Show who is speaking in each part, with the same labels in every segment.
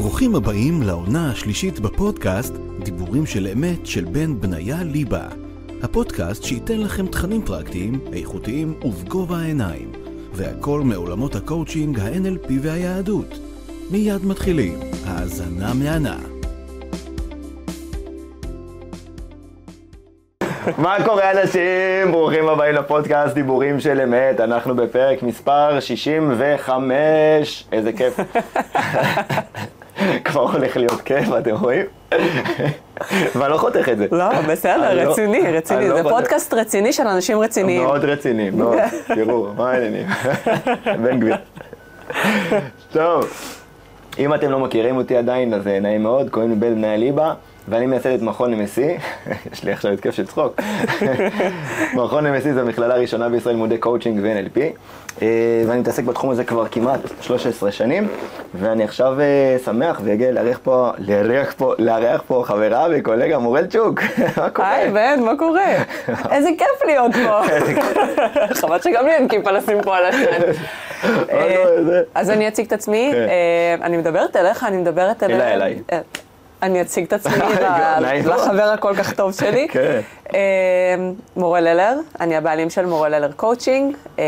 Speaker 1: ברוכים הבאים לעונה השלישית בפודקאסט דיבורים של אמת של בן בניה ליבה. הפודקאסט שייתן לכם תכנים פרקטיים, איכותיים ובגובה העיניים. והכל מעולמות הקואוצ'ינג, ה-NLP והיהדות. מיד מתחילים, האזנה מהנה.
Speaker 2: מה קורה אנשים? ברוכים הבאים לפודקאסט דיבורים של אמת, אנחנו בפרק מספר 65, איזה כיף. כבר הולך להיות כיף, אתם רואים? ואני לא חותך את זה.
Speaker 3: לא,
Speaker 2: אני
Speaker 3: בסדר,
Speaker 2: לא-
Speaker 3: רציני,
Speaker 2: אני
Speaker 3: רציני.
Speaker 2: לא
Speaker 3: זה. פודקאסט רציני של אנשים רציניים.
Speaker 2: מאוד רציני, מאוד. תראו, מה העניינים? בן גביר. טוב, אם אתם לא מכירים אותי עדיין, אז אה, נעים מאוד, קוראים לי בן בניה ליבה, ואני מייסד את מכון נמסי, יש לי עכשיו התקף של צחוק. מכון נמסי זה המכללה הראשונה בישראל לימודי קואוצ'ינג ו-NLP, ואני מתעסק בתחום הזה כבר כמעט 13 שנים, ואני עכשיו אה, שמח והגיע לארח פה, לארח פה, לארח פה חברה וקולגה מורל צ'וק, מה קורה?
Speaker 3: היי, בן, מה קורה? איזה כיף להיות פה. חבל שגם לי אין כיפה לשים פה על השן.
Speaker 2: זה?
Speaker 3: אז אני אציג את עצמי,
Speaker 2: כן.
Speaker 3: אה, אני מדברת אליך, אני מדברת אליך.
Speaker 2: אליי, אליי.
Speaker 3: אה, אני אציג את עצמי
Speaker 2: נעים.
Speaker 3: לחבר הכל כך טוב שלי.
Speaker 2: כן.
Speaker 3: אה, מוראל הלר, אני הבעלים של מוראל הלר קואוצ'ינג. אה,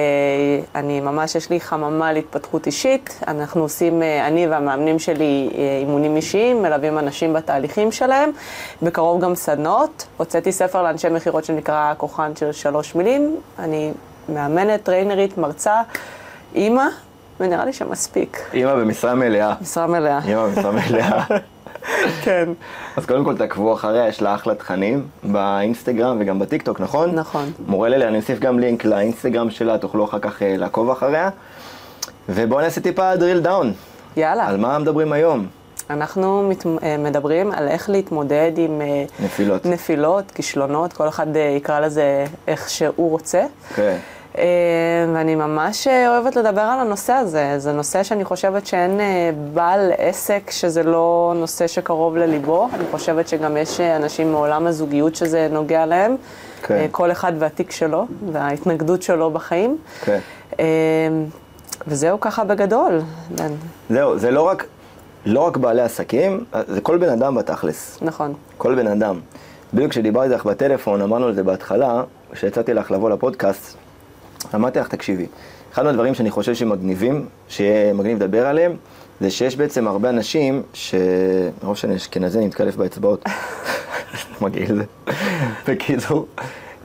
Speaker 3: אני ממש, יש לי חממה להתפתחות אישית. אנחנו עושים, אה, אני והמאמנים שלי, אה, אימונים אישיים, מלווים אנשים בתהליכים שלהם. בקרוב גם סדנאות. הוצאתי ספר לאנשי מכירות שנקרא כוחן של שלוש מילים. אני מאמנת, טריינרית, מרצה, אימא, ונראה לי שמספיק.
Speaker 2: אימא במשרה מלאה.
Speaker 3: משרה מלאה.
Speaker 2: אימא במשרה מלאה.
Speaker 3: כן.
Speaker 2: אז קודם כל תעקבו אחריה, יש לה אחלה תכנים באינסטגרם וגם בטיקטוק, נכון?
Speaker 3: נכון.
Speaker 2: מורה ללי, אני אוסיף גם לינק לאינסטגרם שלה, תוכלו אחר כך אה, לעקוב אחריה. ובואו נעשה טיפה drill down.
Speaker 3: יאללה.
Speaker 2: על מה מדברים היום?
Speaker 3: אנחנו מת, אה, מדברים על איך להתמודד עם אה,
Speaker 2: נפילות.
Speaker 3: נפילות, כישלונות, כל אחד יקרא לזה איך שהוא רוצה.
Speaker 2: כן.
Speaker 3: אה, ואני ממש אה, אוהבת לדבר על הנושא הזה. זה נושא שאני חושבת שאין אה, בעל עסק שזה לא נושא שקרוב לליבו. אני חושבת שגם יש אה, אנשים מעולם הזוגיות שזה נוגע להם.
Speaker 2: כן.
Speaker 3: אה, כל אחד והתיק שלו וההתנגדות שלו בחיים.
Speaker 2: כן.
Speaker 3: אה, וזהו ככה בגדול. בן.
Speaker 2: זהו, זה לא רק, לא רק בעלי עסקים, זה כל בן אדם בתכלס.
Speaker 3: נכון.
Speaker 2: כל בן אדם. בדיוק כשדיברתי איתך בטלפון, אמרנו על זה בהתחלה, כשיצאתי לך לבוא לפודקאסט, אמרתי לך, תקשיבי, אחד מהדברים שאני חושב שמגניבים, שיהיה מגניב לדבר עליהם, זה שיש בעצם הרבה אנשים, שמרוב שאני אשכנזי אני מתקלף באצבעות, מגעיל זה. בקיצור,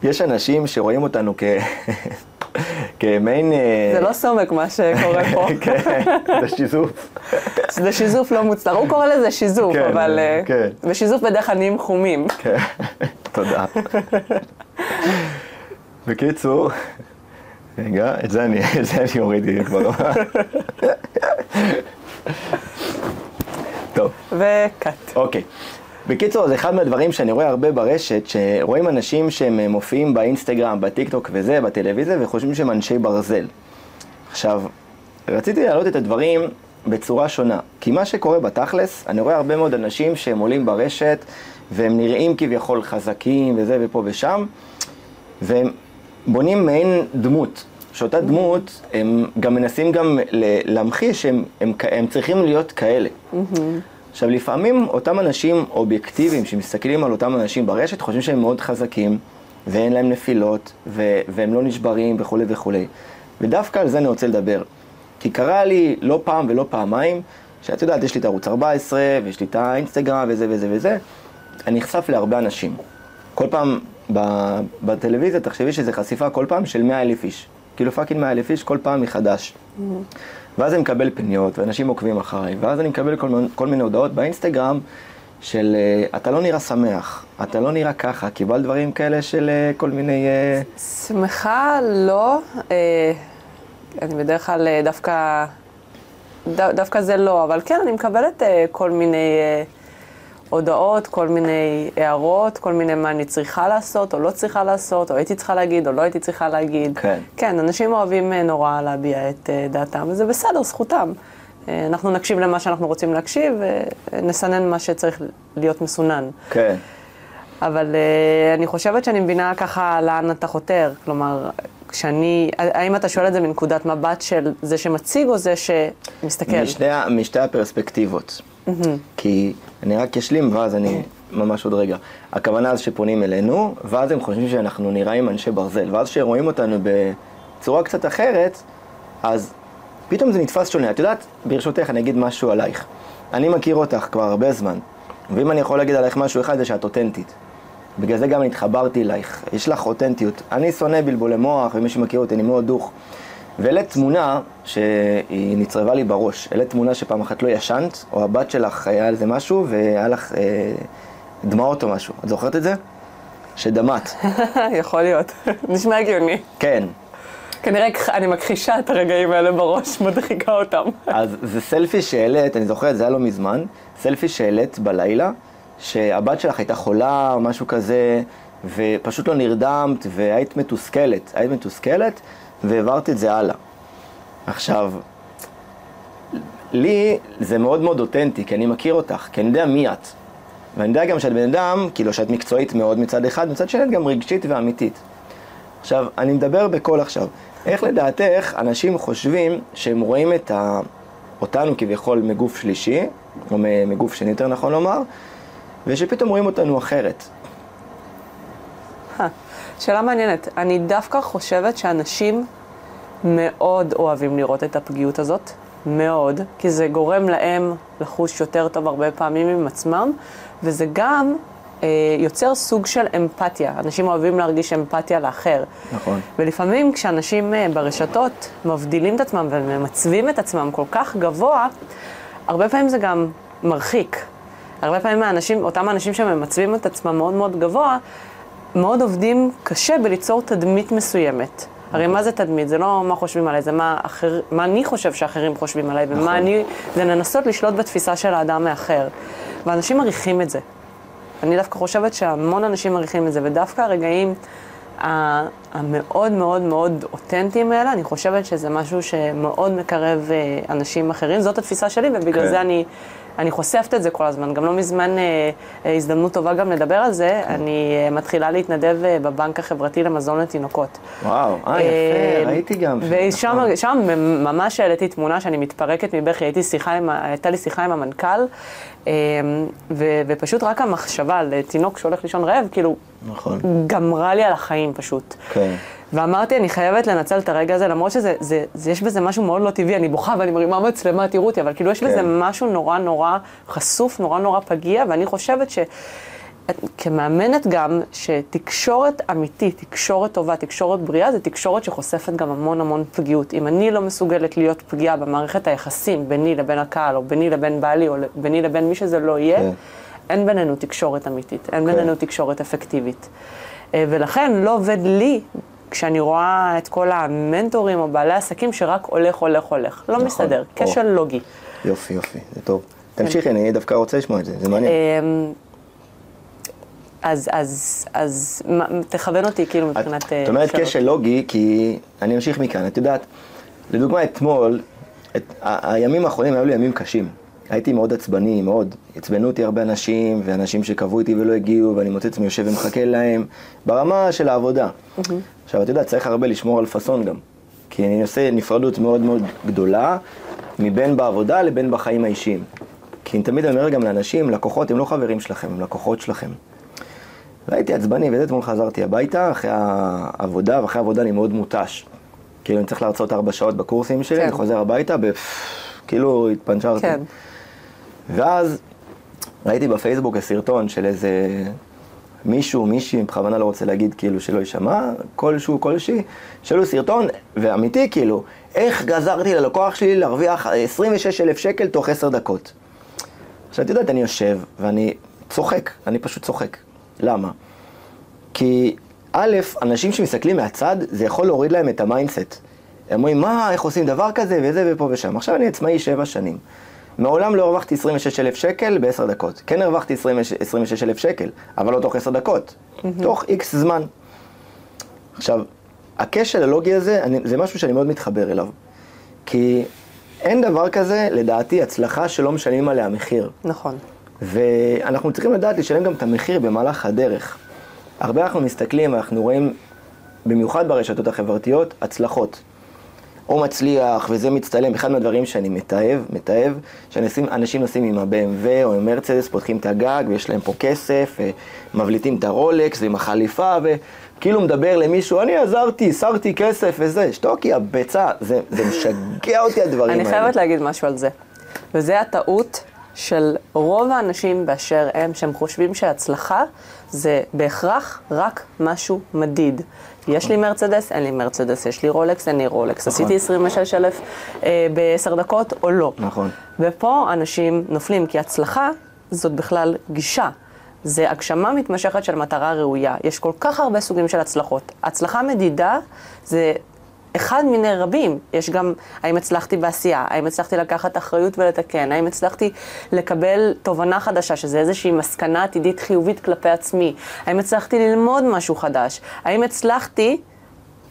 Speaker 2: יש אנשים שרואים אותנו כ... כמעין... אה,
Speaker 3: זה לא סומק מה שקורה פה.
Speaker 2: כן, זה שיזוף.
Speaker 3: זה שיזוף לא מוצלח. הוא קורא לזה שיזוף,
Speaker 2: כן,
Speaker 3: אבל... אה,
Speaker 2: כן.
Speaker 3: ושיזוף בדרך כלל נהיים חומים.
Speaker 2: כן, תודה. בקיצור, רגע, את זה אני, את זה אני הורידי כבר. טוב,
Speaker 3: וקאט.
Speaker 2: אוקיי. בקיצור, אז אחד מהדברים שאני רואה הרבה ברשת, שרואים אנשים שהם מופיעים באינסטגרם, בטיקטוק וזה, בטלוויזיה, וחושבים שהם אנשי ברזל. עכשיו, רציתי להעלות את הדברים בצורה שונה, כי מה שקורה בתכלס, אני רואה הרבה מאוד אנשים שהם עולים ברשת, והם נראים כביכול חזקים וזה ופה ושם, והם בונים מעין דמות. שאותה דמות, הם גם מנסים גם להמחיש שהם הם, הם צריכים להיות כאלה. עכשיו, לפעמים אותם אנשים אובייקטיביים שמסתכלים על אותם אנשים ברשת, חושבים שהם מאוד חזקים, ואין להם נפילות, ו- והם לא נשברים וכולי וכולי. ודווקא על זה אני רוצה לדבר. כי קרה לי לא פעם ולא פעמיים, שאת יודעת, יש לי את ערוץ 14, ויש לי את האינסטגרם וזה וזה וזה, אני נחשף להרבה אנשים. כל פעם בטלוויזיה, תחשבי שזה חשיפה כל פעם של 100 אלף איש. כאילו fucking 100 אלף איש כל פעם מחדש. ואז אני מקבל פניות, ואנשים עוקבים אחריי, ואז אני מקבל כל, כל מיני הודעות באינסטגרם של אה, אתה לא נראה שמח, אתה לא נראה ככה, קיבל דברים כאלה של אה, כל מיני... אה,
Speaker 3: שמחה, לא. אני בדרך כלל דווקא... ד- דווקא זה לא, אבל כן, אני מקבלת כל מיני הודעות, כל מיני הערות, כל מיני מה אני צריכה לעשות או לא צריכה לעשות, או הייתי צריכה להגיד או לא הייתי צריכה להגיד.
Speaker 2: כן.
Speaker 3: כן, אנשים אוהבים אה, נורא להביע את אה, דעתם, וזה בסדר, זכותם. אה, אנחנו נקשיב למה שאנחנו רוצים להקשיב, ונסנן מה שצריך להיות מסונן.
Speaker 2: כן.
Speaker 3: אבל אני חושבת שאני מבינה ככה לאן אתה חותר. כלומר, כשאני, האם אתה שואל את זה מנקודת מבט של זה שמציג או זה שמסתכל?
Speaker 2: משתי, ה- משתי הפרספקטיבות. כי אני רק אשלים ואז אני ממש עוד רגע. הכוונה אז שפונים אלינו, ואז הם חושבים שאנחנו נראים אנשי ברזל, ואז כשרואים אותנו בצורה קצת אחרת, אז פתאום זה נתפס שונה. את יודעת, ברשותך אני אגיד משהו עלייך. אני מכיר אותך כבר הרבה זמן, ואם אני יכול להגיד עלייך משהו אחד זה שאת אותנטית. בגלל זה גם התחברתי אלייך, יש לך אותנטיות. אני שונא בלבולי מוח, ומי שמכיר אותי אני מאוד דוך. והעלית תמונה שהיא נצרבה לי בראש. העלית תמונה שפעם אחת לא ישנת, או הבת שלך היה על זה משהו, והיה לך אה, דמעות או משהו. את זוכרת את זה? שדמת.
Speaker 3: יכול להיות. נשמע הגיוני.
Speaker 2: כן.
Speaker 3: כנראה אני מכחישה את הרגעים האלה בראש, מדחיקה אותם.
Speaker 2: אז זה סלפי שהעלית, אני זוכר את זה היה לא מזמן, סלפי שהעלית בלילה, שהבת שלך הייתה חולה או משהו כזה, ופשוט לא נרדמת, והיית מתוסכלת. היית מתוסכלת, והעברתי את זה הלאה. עכשיו, לי זה מאוד מאוד אותנטי, כי אני מכיר אותך, כי אני יודע מי את. ואני יודע גם שאת בן אדם, כאילו שאת מקצועית מאוד מצד אחד, מצד שני את גם רגשית ואמיתית. עכשיו, אני מדבר בקול עכשיו. איך לדעתך אנשים חושבים שהם רואים את ה... אותנו כביכול מגוף שלישי, או מגוף שני יותר נכון לומר, ושפתאום רואים אותנו אחרת.
Speaker 3: שאלה מעניינת. אני דווקא חושבת שאנשים מאוד אוהבים לראות את הפגיעות הזאת, מאוד, כי זה גורם להם לחוש יותר טוב הרבה פעמים עם עצמם, וזה גם אה, יוצר סוג של אמפתיה. אנשים אוהבים להרגיש אמפתיה לאחר.
Speaker 2: נכון.
Speaker 3: ולפעמים כשאנשים אה, ברשתות מבדילים את עצמם וממצבים את עצמם כל כך גבוה, הרבה פעמים זה גם מרחיק. הרבה פעמים האנשים, אותם האנשים שממצבים את עצמם מאוד מאוד גבוה, מאוד עובדים קשה בליצור תדמית מסוימת. הרי מה זה תדמית? זה לא מה חושבים עליי, זה מה, אחר, מה אני חושב שאחרים חושבים עליי, ומה
Speaker 2: נכון.
Speaker 3: אני... זה לנסות לשלוט בתפיסה של האדם מאחר. ואנשים מעריכים את זה. אני דווקא חושבת שהמון אנשים מעריכים את זה, ודווקא הרגעים המאוד מאוד מאוד אותנטיים האלה, אני חושבת שזה משהו שמאוד מקרב אה, אנשים אחרים. זאת התפיסה שלי, ובגלל
Speaker 2: כן.
Speaker 3: זה אני, אני חושפת את זה כל הזמן. גם לא מזמן אה, אה, הזדמנות טובה גם לדבר על זה.
Speaker 2: כן.
Speaker 3: אני מתחילה להתנדב בבנק החברתי למזון לתינוקות.
Speaker 2: וואו, אה, יפה, ראיתי גם.
Speaker 3: ושם
Speaker 2: נכון.
Speaker 3: שם ממש העליתי תמונה שאני מתפרקת מבכי, הייתה לי שיחה עם המנכ"ל, ו- ופשוט רק המחשבה על תינוק שהולך לישון רעב, כאילו,
Speaker 2: נכון.
Speaker 3: גמרה לי על החיים פשוט.
Speaker 2: כן.
Speaker 3: ואמרתי, אני חייבת לנצל את הרגע הזה, למרות שזה, זה, זה, יש בזה משהו מאוד לא טבעי, אני בוכה ואני מרימה מצלמה, תראו אותי, אבל כאילו יש
Speaker 2: כן.
Speaker 3: בזה משהו נורא נורא חשוף, נורא נורא פגיע, ואני חושבת ש... כמאמנת גם, שתקשורת אמיתית, תקשורת טובה, תקשורת בריאה, זה תקשורת שחושפת גם המון המון פגיעות. אם אני לא מסוגלת להיות פגיעה במערכת היחסים ביני לבין הקהל, או ביני לבין בעלי, או ביני לבין מי שזה לא יהיה,
Speaker 2: כן.
Speaker 3: אין בינינו תקשורת אמיתית, אין
Speaker 2: כן.
Speaker 3: בינינו תקשורת אפקטיבית. אה, ולכן לא עובד לי, כשאני רואה את כל המנטורים או בעלי עסקים שרק הולך, הולך, הולך. לא
Speaker 2: נכון.
Speaker 3: מסתדר,
Speaker 2: או.
Speaker 3: כשל לוגי.
Speaker 2: יופי, יופי, זה טוב. תמשיכי, אני דווקא רוצה לשמוע את זה, זה מעניין.
Speaker 3: אמ, אז, אז, אז מה- תכוון אותי כאילו מבחינת... אה,
Speaker 2: את אומרת. כשל לוגי, כי אני אמשיך מכאן. את יודעת, לדוגמה אתמול, את, הימים האחרונים היו לי ימים קשים. הייתי מאוד עצבני, מאוד. עצבנו אותי הרבה אנשים, ואנשים שקבעו איתי ולא הגיעו, ואני מוצא עצמי יושב ומחכה להם, ברמה של העבודה. עכשיו, את יודעת, צריך הרבה לשמור על פאסון גם. כי אני עושה נפרדות מאוד מאוד גדולה, מבין בעבודה לבין בחיים האישיים. כי אני תמיד אומר גם לאנשים, לקוחות הם לא חברים שלכם, הם לקוחות שלכם. והייתי עצבני, וזה אתמול חזרתי הביתה אחרי העבודה, ואחרי העבודה אני מאוד מותש. כאילו, אני צריך להרצות ארבע שעות בקורסים שלי,
Speaker 3: כן.
Speaker 2: אני חוזר הביתה, ב... כאילו התפנצ'רתי.
Speaker 3: כן.
Speaker 2: ואז ראיתי בפייסבוק סרטון של איזה מישהו, מישהי, בכוונה לא רוצה להגיד כאילו שלא יישמע, כלשהו, כלשהי, שלו סרטון, ואמיתי כאילו, איך עזרתי ללקוח שלי להרוויח 26 אלף שקל תוך עשר דקות. עכשיו, את יודעת, אני יושב ואני צוחק, אני פשוט צוחק. למה? כי א', אנשים שמסתכלים מהצד, זה יכול להוריד להם את ה mindset. הם אומרים, מה, איך עושים דבר כזה, וזה ופה ושם. עכשיו אני עצמאי שבע שנים. מעולם לא הרווחתי 26 אלף שקל בעשר דקות. כן הרווחתי 26 אלף שקל, אבל לא תוך עשר דקות. תוך איקס זמן. עכשיו, הכשל הלוגי הזה, אני, זה משהו שאני מאוד מתחבר אליו. כי אין דבר כזה, לדעתי, הצלחה שלא משלמים עליה מחיר.
Speaker 3: נכון.
Speaker 2: ואנחנו צריכים לדעת לשלם גם את המחיר במהלך הדרך. הרבה אנחנו מסתכלים, אנחנו רואים, במיוחד ברשתות החברתיות, הצלחות. או מצליח, וזה מצטלם. אחד מהדברים שאני מתעב, מתעב, שאנשים נוסעים עם ה-BMW או עם מרצדס, פותחים את הגג, ויש להם פה כסף, מבליטים את הרולקס ועם החליפה, וכאילו מדבר למישהו, אני עזרתי, הסרתי כסף וזה, שתוקי, הביצה, זה, זה משגע אותי הדברים
Speaker 3: אני
Speaker 2: האלה.
Speaker 3: חייבת להגיד משהו על זה. וזה הטעות של רוב האנשים באשר הם, שהם חושבים שהצלחה זה בהכרח רק משהו מדיד. יש לי מרצדס, אין לי מרצדס, יש לי רולקס, אין לי רולקס.
Speaker 2: נכון.
Speaker 3: עשיתי 26,000 אה, בעשר דקות או לא.
Speaker 2: נכון.
Speaker 3: ופה אנשים נופלים, כי הצלחה זאת בכלל גישה. זה הגשמה מתמשכת של מטרה ראויה. יש כל כך הרבה סוגים של הצלחות. הצלחה מדידה זה אחד מיני רבים. יש גם, האם הצלחתי בעשייה, האם הצלחתי לקחת אחריות ולתקן, האם הצלחתי לקבל תובנה חדשה, שזה איזושהי מסקנה עתידית חיובית כלפי עצמי, האם הצלחתי ללמוד משהו חדש, האם הצלחתי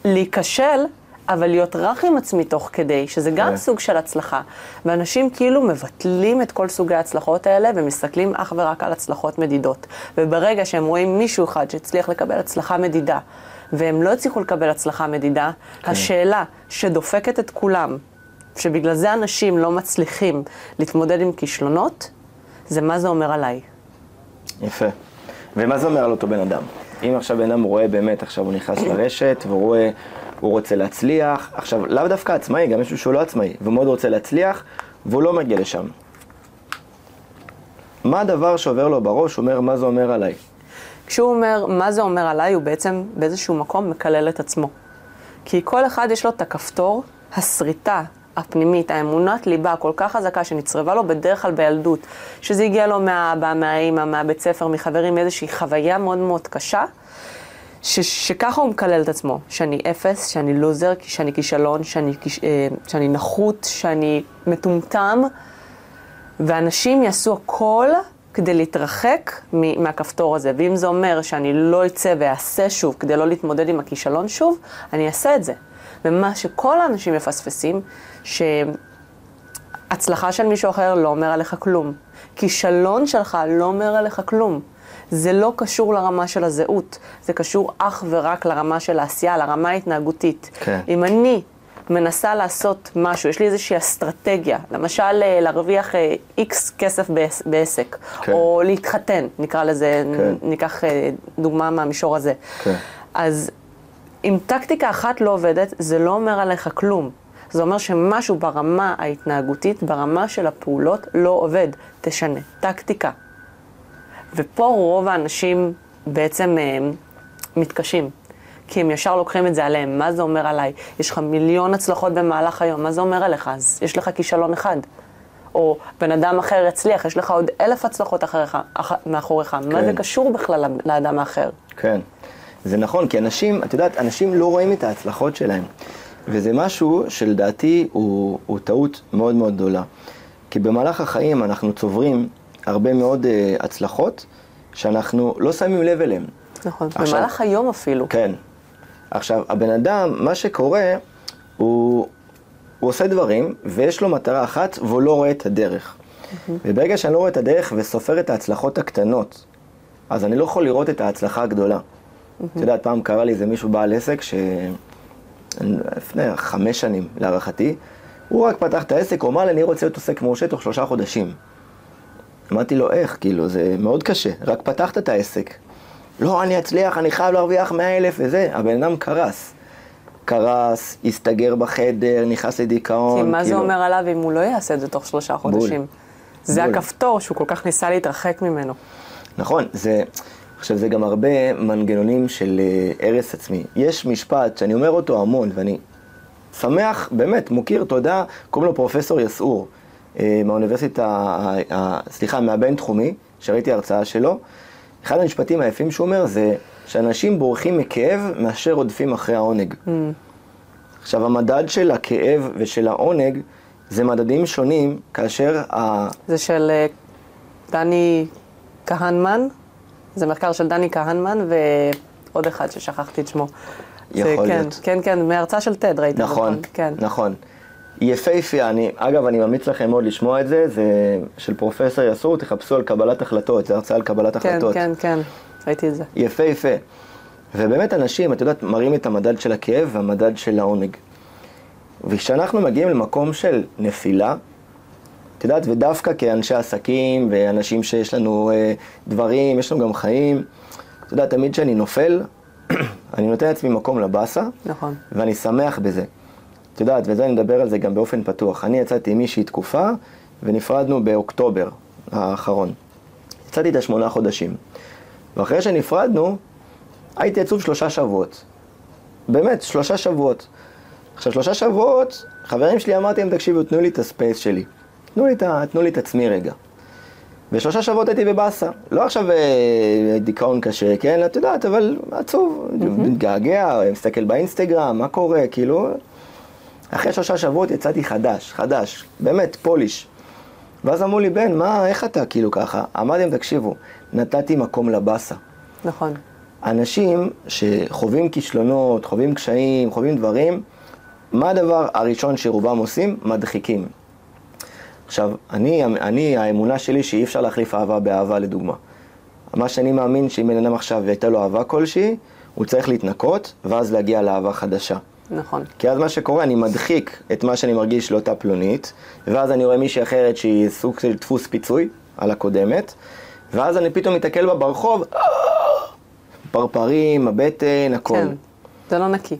Speaker 3: להיכשל, אבל להיות רך עם עצמי תוך כדי, שזה גם
Speaker 2: כן.
Speaker 3: סוג של הצלחה. ואנשים כאילו מבטלים את כל סוגי ההצלחות האלה ומסתכלים אך ורק על הצלחות מדידות. וברגע שהם רואים מישהו אחד שהצליח לקבל הצלחה מדידה, והם לא הצליחו לקבל הצלחה מדידה,
Speaker 2: כן.
Speaker 3: השאלה שדופקת את כולם, שבגלל זה אנשים לא מצליחים להתמודד עם כישלונות, זה מה זה אומר עליי.
Speaker 2: יפה. ומה זה אומר על אותו בן אדם? אם עכשיו בן אדם רואה באמת, עכשיו הוא נכנס לרשת, והוא רואה, הוא רוצה להצליח, עכשיו, לאו דווקא עצמאי, גם מישהו שהוא לא עצמאי, והוא מאוד רוצה להצליח, והוא לא מגיע לשם. מה הדבר שעובר לו בראש, אומר, מה זה אומר עליי?
Speaker 3: כשהוא אומר מה זה אומר עליי, הוא בעצם באיזשהו מקום מקלל את עצמו. כי כל אחד יש לו את הכפתור, הסריטה הפנימית, האמונת ליבה הכל כך חזקה שנצרבה לו בדרך כלל בילדות, שזה הגיע לו מהאבא, מהאימא, מהבית ספר, מחברים, מאיזושהי חוויה מאוד מאוד קשה, ש- שככה הוא מקלל את עצמו, שאני אפס, שאני לוזר, שאני כישלון, שאני, כיש- אה, שאני נחות, שאני מטומטם, ואנשים יעשו הכל כדי להתרחק מהכפתור הזה. ואם זה אומר שאני לא אצא ואעשה שוב כדי לא להתמודד עם הכישלון שוב, אני אעשה את זה. ומה שכל האנשים מפספסים, שהצלחה של מישהו אחר לא אומר עליך כלום. כישלון שלך לא אומר עליך כלום. זה לא קשור לרמה של הזהות, זה קשור אך ורק לרמה של העשייה, לרמה ההתנהגותית.
Speaker 2: כן.
Speaker 3: אם אני מנסה לעשות משהו, יש לי איזושהי אסטרטגיה, למשל אה, להרוויח איקס כסף בעס- בעסק,
Speaker 2: כן.
Speaker 3: או להתחתן, נקרא לזה,
Speaker 2: כן.
Speaker 3: ניקח אה, דוגמה מהמישור הזה.
Speaker 2: כן.
Speaker 3: אז אם טקטיקה אחת לא עובדת, זה לא אומר עליך כלום. זה אומר שמשהו ברמה ההתנהגותית, ברמה של הפעולות, לא עובד. תשנה. טקטיקה. ופה רוב האנשים בעצם אה, מתקשים. כי הם ישר לוקחים את זה עליהם. מה זה אומר עליי? יש לך מיליון הצלחות במהלך היום, מה זה אומר עליך? אז יש לך כישלון אחד. או בן אדם אחר יצליח, יש לך עוד אלף הצלחות אחריך, אח, מאחוריך. מה
Speaker 2: כן.
Speaker 3: זה קשור בכלל לאדם האחר?
Speaker 2: כן, זה נכון, כי אנשים, את יודעת, אנשים לא רואים את ההצלחות שלהם. וזה משהו שלדעתי הוא, הוא טעות מאוד מאוד גדולה. כי במהלך החיים אנחנו צוברים הרבה מאוד uh, הצלחות שאנחנו לא שמים לב אליהן.
Speaker 3: נכון.
Speaker 2: עכשיו-
Speaker 3: במהלך היום אפילו.
Speaker 2: כן. עכשיו, הבן אדם, מה שקורה, הוא, הוא עושה דברים, ויש לו מטרה אחת, והוא לא רואה את הדרך. וברגע שאני לא רואה את הדרך וסופר את ההצלחות הקטנות, אז אני לא יכול לראות את ההצלחה הגדולה. את יודעת, פעם קרה לי איזה מישהו בעל עסק, ש... לפני חמש שנים, להערכתי, הוא רק פתח את העסק, הוא אמר לי, אני רוצה להיות עוסק מורשה תוך שלושה חודשים. אמרתי לו, איך? כאילו, זה מאוד קשה, רק פתחת את העסק. לא, אני אצליח, אני חייב להרוויח 100 אלף וזה. הבן אדם קרס. קרס, הסתגר בחדר, נכנס לדיכאון.
Speaker 3: כי מה זה
Speaker 2: כאילו-
Speaker 3: אומר עליו אם הוא לא יעשה את זה תוך שלושה חודשים? זה
Speaker 2: בול.
Speaker 3: הכפתור שהוא כל כך ניסה להתרחק ממנו.
Speaker 2: נכון, זה... עכשיו, זה גם הרבה מנגנונים של אה, הרס עצמי. יש משפט שאני אומר אותו המון, ואני שמח, באמת, מוקיר תודה, קוראים לו פרופסור יסעור, אה, מהאוניברסיטה, סליחה, מהבינתחומי, שראיתי הרצאה שלו. אחד המשפטים היפים שהוא אומר זה שאנשים בורחים מכאב מאשר רודפים אחרי העונג. עכשיו, המדד של הכאב ושל העונג זה מדדים שונים, כאשר ה...
Speaker 3: זה של אה, דני כהנמן, זה מחקר של דני כהנמן ועוד אחד ששכחתי את שמו. זה,
Speaker 2: יכול
Speaker 3: כן,
Speaker 2: להיות.
Speaker 3: כן, כן, מהרצאה של TED ראיתי.
Speaker 2: נכון,
Speaker 3: כן.
Speaker 2: נכון. יפהפייה, אני, אגב, אני ממליץ לכם מאוד לשמוע את זה, זה של פרופסור יסור, תחפשו על קבלת החלטות, זה הרצאה על קבלת
Speaker 3: כן,
Speaker 2: החלטות.
Speaker 3: כן, כן, ראיתי את זה.
Speaker 2: יפהפה. ובאמת אנשים, את יודעת, מראים את המדד של הכאב והמדד של העונג. וכשאנחנו מגיעים למקום של נפילה, את יודעת, ודווקא כאנשי עסקים ואנשים שיש לנו אה, דברים, יש לנו גם חיים, את יודעת, תמיד כשאני נופל, אני נותן לעצמי מקום לבאסה,
Speaker 3: נכון.
Speaker 2: ואני שמח בזה. את יודעת, וזה אני מדבר על זה גם באופן פתוח. אני יצאתי עם מישהי תקופה, ונפרדנו באוקטובר האחרון. יצאתי את השמונה חודשים. ואחרי שנפרדנו, הייתי עצוב שלושה שבועות. באמת, שלושה שבועות. עכשיו, שלושה שבועות, חברים שלי אמרתי להם, תקשיבו, תנו לי את הספייס שלי. תנו לי את, תנו לי את עצמי רגע. ושלושה שבועות הייתי בבאסה. לא עכשיו אה, דיכאון קשה, כן? את יודעת, אבל עצוב, מתגעגע, מסתכל באינסטגרם, מה קורה, כאילו... אחרי שלושה שבועות יצאתי חדש, חדש, באמת, פוליש. ואז אמרו לי, בן, מה, איך אתה כאילו ככה? אמרתי להם, תקשיבו, נתתי מקום לבאסה.
Speaker 3: נכון.
Speaker 2: אנשים שחווים כישלונות, חווים קשיים, חווים דברים, מה הדבר הראשון שרובם עושים? מדחיקים. עכשיו, אני, אני, האמונה שלי שאי אפשר להחליף אהבה באהבה לדוגמה. מה שאני מאמין שאם בן אדם עכשיו הייתה לו אהבה כלשהי, הוא צריך להתנקות, ואז להגיע לאהבה חדשה.
Speaker 3: נכון.
Speaker 2: כי אז מה שקורה, אני מדחיק את מה שאני מרגיש לאותה פלונית, ואז אני רואה מישהי אחרת שהיא סוג של דפוס פיצוי על הקודמת, ואז אני פתאום מתקל בה ברחוב, "אה!" פרפרים, הבטן, הכל.
Speaker 3: כן. זה לא נקי.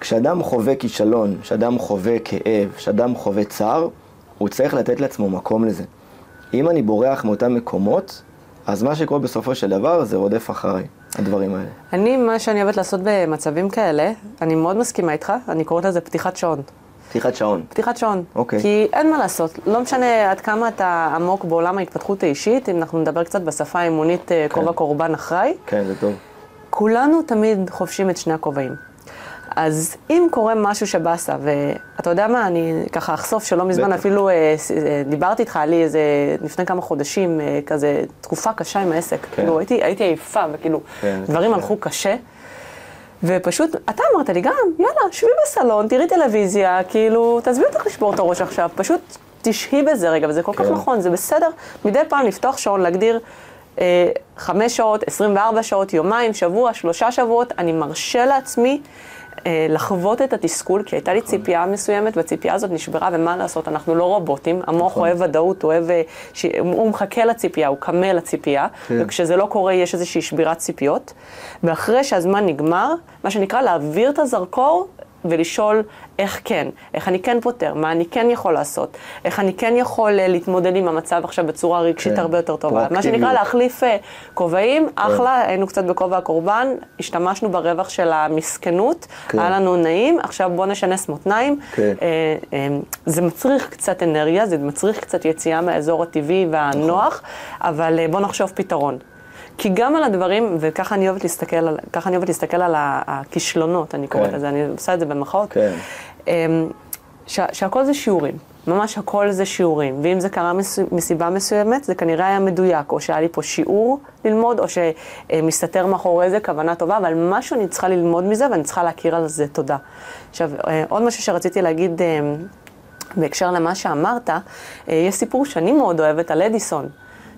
Speaker 2: כשאדם חווה כישלון, כשאדם חווה כאב, כשאדם חווה צער, הוא צריך לתת לעצמו מקום לזה. אם אני בורח מאותם מקומות, אז מה שקורה בסופו של דבר זה רודף אחריי, הדברים האלה.
Speaker 3: אני, מה שאני אוהבת לעשות במצבים כאלה, אני מאוד מסכימה איתך, אני קוראת לזה פתיחת שעון.
Speaker 2: פתיחת שעון.
Speaker 3: פתיחת שעון.
Speaker 2: אוקיי.
Speaker 3: כי אין מה לעשות, לא משנה עד כמה אתה עמוק בעולם ההתפתחות האישית, אם אנחנו נדבר קצת בשפה האמונית, אה, כובע קורבן אחראי,
Speaker 2: כן, זה טוב.
Speaker 3: כולנו תמיד חובשים את שני הכובעים. אז אם קורה משהו שבאסה, ואתה יודע מה, אני ככה אחשוף שלא מזמן
Speaker 2: בטח.
Speaker 3: אפילו אה, אה, דיברתי איתך, לי איזה, לפני כמה חודשים, אה, כזה תקופה קשה עם העסק.
Speaker 2: כן.
Speaker 3: כאילו, הייתי, הייתי עייפה, וכאילו,
Speaker 2: כן,
Speaker 3: דברים
Speaker 2: קשה.
Speaker 3: הלכו קשה. ופשוט, אתה אמרת לי גם, יאללה, שבי בסלון, תראי טלוויזיה, כאילו, תעזבי אותך לשבור את הראש עכשיו, פשוט תשהי בזה רגע, וזה כל כך
Speaker 2: כן.
Speaker 3: נכון, זה בסדר. מדי פעם לפתוח שעון, להגדיר אה, חמש שעות, 24 שעות, יומיים, שבוע, שלושה שבועות, אני מרשה לעצמי לחוות את התסכול, כי הייתה לי ציפייה מסוימת, והציפייה הזאת נשברה, ומה לעשות, אנחנו לא רובוטים, המוח
Speaker 2: נכון.
Speaker 3: אוהב ודאות, הוא אוהב, אה, ש... הוא מחכה לציפייה, הוא קמה לציפייה,
Speaker 2: כן.
Speaker 3: וכשזה לא קורה יש איזושהי שבירת ציפיות, ואחרי שהזמן נגמר, מה שנקרא להעביר את הזרקור ולשאול איך כן, איך אני כן פותר, מה אני כן יכול לעשות, איך אני כן יכול אה, להתמודד עם המצב עכשיו בצורה רגשית
Speaker 2: כן.
Speaker 3: הרבה יותר טובה. מה. שנקרא להחליף אה, כובעים, אחלה, היינו קצת בכובע הקורבן, השתמשנו ברווח של המסכנות,
Speaker 2: כן.
Speaker 3: היה לנו נעים, עכשיו בואו נשנס מותניים.
Speaker 2: כן.
Speaker 3: אה, אה, זה מצריך קצת אנרגיה, זה מצריך קצת יציאה מהאזור הטבעי והנוח, אבל אה, בואו נחשוב פתרון. כי גם על הדברים, וככה אני אוהבת להסתכל על, ככה אני אוהבת להסתכל על הכישלונות, אני קוראת
Speaker 2: כן.
Speaker 3: לזה, אני עושה את זה במחאות.
Speaker 2: כן.
Speaker 3: אמ, שה- שהכל זה שיעורים, ממש הכל זה שיעורים, ואם זה קרה מס, מסיבה מסוימת, זה כנראה היה מדויק, או שהיה לי פה שיעור ללמוד, או שמסתתר מאחורי זה כוונה טובה, אבל משהו אני צריכה ללמוד מזה, ואני צריכה להכיר על זה תודה. עכשיו, אה, עוד משהו שרציתי להגיד אמ, בהקשר למה שאמרת, אה, יש סיפור שאני מאוד אוהבת על אדיסון.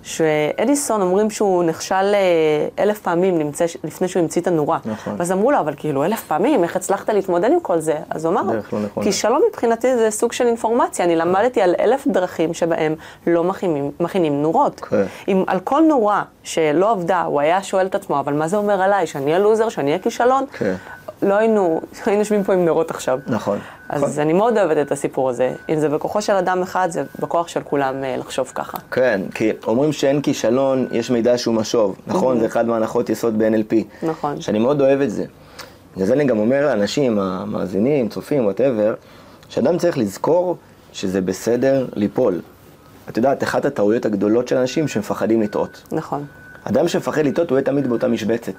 Speaker 3: שאדיסון אומרים שהוא נכשל אה, אלף פעמים נמצא, לפני שהוא המציא את הנורה.
Speaker 2: נכון.
Speaker 3: ואז אמרו לו, אבל כאילו אלף פעמים, איך הצלחת להתמודד עם כל זה? אז הוא אמר,
Speaker 2: לא.
Speaker 3: כישלון מבחינתי זה סוג של אינפורמציה, אני למדתי על אלף דרכים שבהם לא מכינים, מכינים נורות.
Speaker 2: כן.
Speaker 3: אם על כל נורה שלא עבדה, הוא היה שואל את עצמו, אבל מה זה אומר עליי, שאני אהיה לוזר, שאני אהיה כישלון? לא היינו, היינו יושבים פה עם נרות עכשיו.
Speaker 2: נכון.
Speaker 3: אז
Speaker 2: נכון.
Speaker 3: אני מאוד אוהבת את הסיפור הזה. אם זה בכוחו של אדם אחד, זה בכוח של כולם אה, לחשוב ככה.
Speaker 2: כן, כי אומרים שאין כישלון, יש מידע שהוא משוב. נכון? זה אחד מהנחות יסוד ב-NLP.
Speaker 3: נכון.
Speaker 2: שאני מאוד אוהב את זה. בגלל זה אני גם אומר לאנשים, המאזינים, צופים, וואטאבר, שאדם צריך לזכור שזה בסדר ליפול. את יודעת, אחת הטעויות הגדולות של אנשים שמפחדים לטעות.
Speaker 3: נכון.
Speaker 2: אדם שמפחד לטעות, הוא יהיה תמיד באותה משבצת.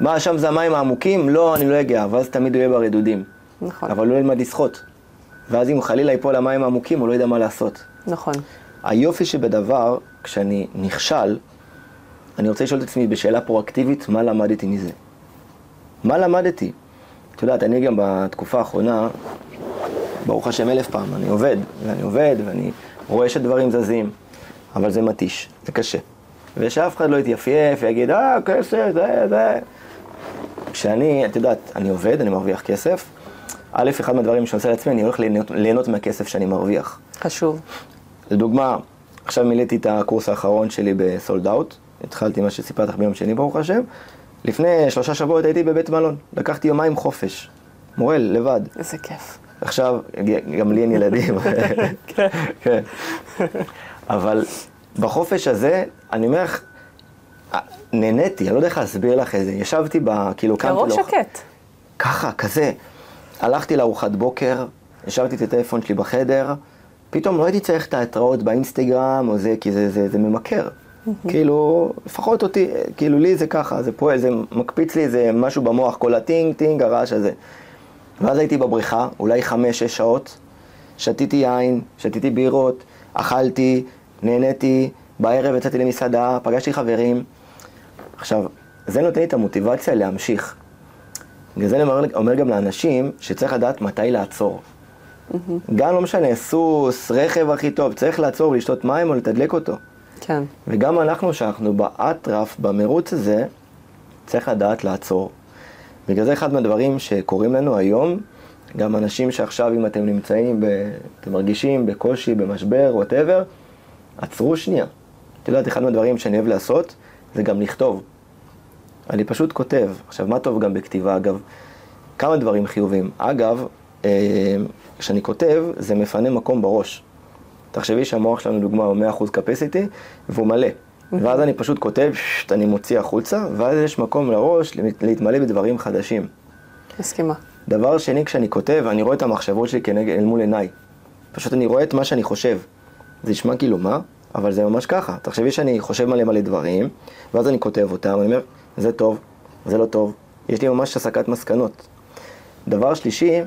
Speaker 2: מה, שם זה המים העמוקים? לא, אני לא אגיע, ואז תמיד הוא יהיה ברדודים.
Speaker 3: נכון.
Speaker 2: אבל הוא לא ילמד לשחות. ואז אם חלילה ייפול למים העמוקים, הוא לא ידע מה לעשות.
Speaker 3: נכון.
Speaker 2: היופי שבדבר, כשאני נכשל, אני רוצה לשאול את עצמי בשאלה פרואקטיבית, מה למדתי מזה? מה למדתי? את יודעת, אני גם בתקופה האחרונה, ברוך השם אלף פעם, אני עובד, ואני עובד, ואני רואה שדברים זזים, אבל זה מתיש, זה קשה. ושאף אחד לא יתייפייף ויגיד, אה, כסף, זה, זה. כשאני, את יודעת, אני עובד, אני מרוויח כסף, א', אחד מהדברים שאני עושה לעצמי, אני הולך ליהנות, ליהנות מהכסף שאני מרוויח.
Speaker 3: חשוב.
Speaker 2: לדוגמה, עכשיו מילאתי את הקורס האחרון שלי בסולד אאוט, התחלתי מה שסיפרתי לך ביום שני, ברוך השם. לפני שלושה שבועות הייתי בבית מלון, לקחתי יומיים חופש. מורל, לבד.
Speaker 3: איזה כיף.
Speaker 2: עכשיו, גם לי אין ילדים.
Speaker 3: כן.
Speaker 2: כן. אבל בחופש הזה, אני אומר לך, נהניתי, אני לא יודע איך להסביר לך את זה. ישבתי ב... כאילו, קמתי
Speaker 3: כראש
Speaker 2: לארוחת-
Speaker 3: שקט.
Speaker 2: ככה, כזה. הלכתי לארוחת בוקר, השארתי את הטלפון שלי בחדר, פתאום לא הייתי צריך את ההתראות באינסטגרם או זה, כי זה, זה, זה ממכר. כאילו, לפחות אותי, כאילו לי זה ככה, זה פועל, זה מקפיץ לי איזה משהו במוח, כל הטינג טינג, הרעש הזה. ואז הייתי בבריכה, אולי חמש-שש שעות, שתיתי יין, שתיתי בירות, אכלתי, נהניתי, בערב יצאתי למסעדה, פגשתי חברים. עכשיו, זה נותן לי את המוטיבציה להמשיך. בגלל זה אני אומר, אומר גם לאנשים שצריך לדעת מתי לעצור. גם לא משנה, סוס, רכב הכי טוב, צריך לעצור ולשתות מים או לתדלק אותו.
Speaker 3: כן.
Speaker 2: וגם אנחנו, שאנחנו באטרף, במרוץ הזה, צריך לדעת לעצור. בגלל זה אחד מהדברים שקורים לנו היום, גם אנשים שעכשיו, אם אתם נמצאים, ב, אתם מרגישים בקושי, במשבר, ווטאבר, עצרו שנייה. את יודעת, אחד מהדברים שאני אוהב לעשות, זה גם לכתוב. אני פשוט כותב. עכשיו, מה טוב גם בכתיבה, אגב? כמה דברים חיובים. אגב, אה, כשאני כותב, זה מפנה מקום בראש. תחשבי שהמוח שלנו, דוגמה, הוא 100% capacity, והוא מלא. ואז אני פשוט כותב, שט, אני מוציא החוצה, ואז יש מקום לראש להתמלא בדברים חדשים.
Speaker 3: מסכימה.
Speaker 2: דבר שני, כשאני כותב, אני רואה את המחשבות שלי כנגד, אל מול עיניי. פשוט אני רואה את מה שאני חושב. זה נשמע כאילו מה, אבל זה ממש ככה. תחשבי שאני חושב מלא מלא דברים, ואז אני כותב אותם, אני אומר, זה טוב, זה לא טוב. יש לי ממש הסקת מסקנות. דבר שלישי,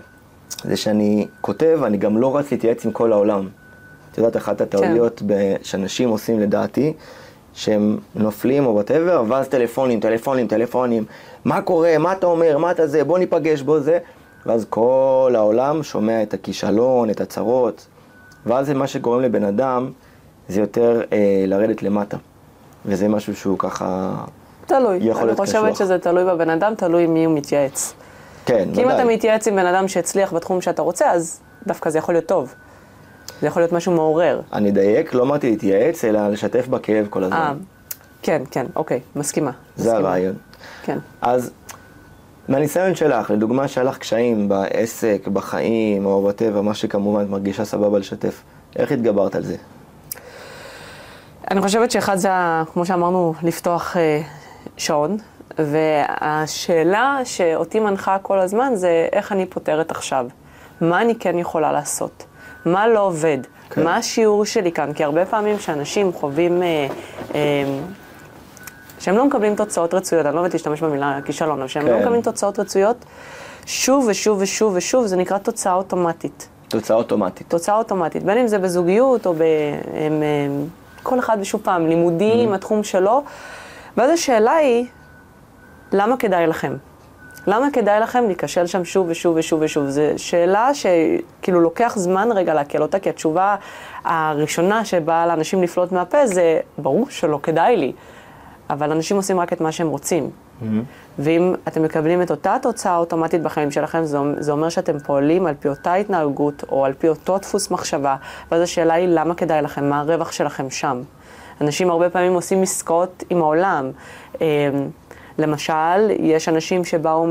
Speaker 2: זה שאני כותב, אני גם לא רץ להתייעץ עם כל העולם. את יודעת, אחת הטעויות ב- שאנשים עושים לדעתי, שהם נופלים או וואטאבר, ואז טלפונים, טלפונים, טלפונים, מה קורה, מה אתה אומר, מה אתה זה, בוא ניפגש, בוא זה, ואז כל העולם שומע את הכישלון, את הצרות, ואז זה מה שגורם לבן אדם, זה יותר אה, לרדת למטה. וזה משהו שהוא ככה,
Speaker 3: תלוי.
Speaker 2: יכול
Speaker 3: אני
Speaker 2: להיות
Speaker 3: חושבת
Speaker 2: קשוח.
Speaker 3: שזה תלוי בבן אדם, תלוי מי הוא מתייעץ.
Speaker 2: כן,
Speaker 3: כי אם
Speaker 2: ודאי.
Speaker 3: אתה מתייעץ עם בן אדם שהצליח בתחום שאתה רוצה, אז דווקא זה יכול להיות טוב. זה יכול להיות משהו מעורר.
Speaker 2: אני אדייק, לא אמרתי להתייעץ, אלא לשתף בכאב כל
Speaker 3: אה,
Speaker 2: הזמן.
Speaker 3: כן, כן, אוקיי, מסכימה.
Speaker 2: זה
Speaker 3: מסכימה.
Speaker 2: הרעיון.
Speaker 3: כן.
Speaker 2: אז מהניסיון שלך, לדוגמה שהיה לך קשיים בעסק, בחיים, או whatever, מה שכמובן את מרגישה סבבה לשתף, איך התגברת על זה?
Speaker 3: אני חושבת שאחד זה, כמו שאמרנו, לפתוח אה, שעון, והשאלה שאותי מנחה כל הזמן זה איך אני פותרת עכשיו. מה אני כן יכולה לעשות? מה לא עובד?
Speaker 2: כן.
Speaker 3: מה השיעור שלי כאן? כי הרבה פעמים שאנשים חווים... אה, אה, שהם לא מקבלים תוצאות רצויות, אני לא אוהבת להשתמש במילה כישלון, אבל שהם
Speaker 2: כן.
Speaker 3: לא מקבלים תוצאות רצויות, שוב ושוב ושוב ושוב, זה נקרא תוצאה אוטומטית.
Speaker 2: תוצאה אוטומטית.
Speaker 3: תוצאה אוטומטית, בין אם זה בזוגיות או ב... הם, הם, כל אחד ושוב פעם, לימודים, התחום שלו. ואז השאלה היא, למה כדאי לכם? למה כדאי לכם להיכשל שם שוב ושוב ושוב ושוב? זו שאלה שכאילו לוקח זמן רגע לעכל אותה, כי התשובה הראשונה שבאה לאנשים לפלוט מהפה זה, ברור שלא כדאי לי, אבל אנשים עושים רק את מה שהם רוצים. ואם אתם מקבלים את אותה תוצאה אוטומטית בחיים שלכם, זה, זה אומר שאתם פועלים על פי אותה התנהגות או על פי אותו דפוס מחשבה, ואז השאלה היא למה כדאי לכם, מה הרווח שלכם שם. אנשים הרבה פעמים עושים עסקאות עם העולם. אמ, למשל, יש אנשים שבאו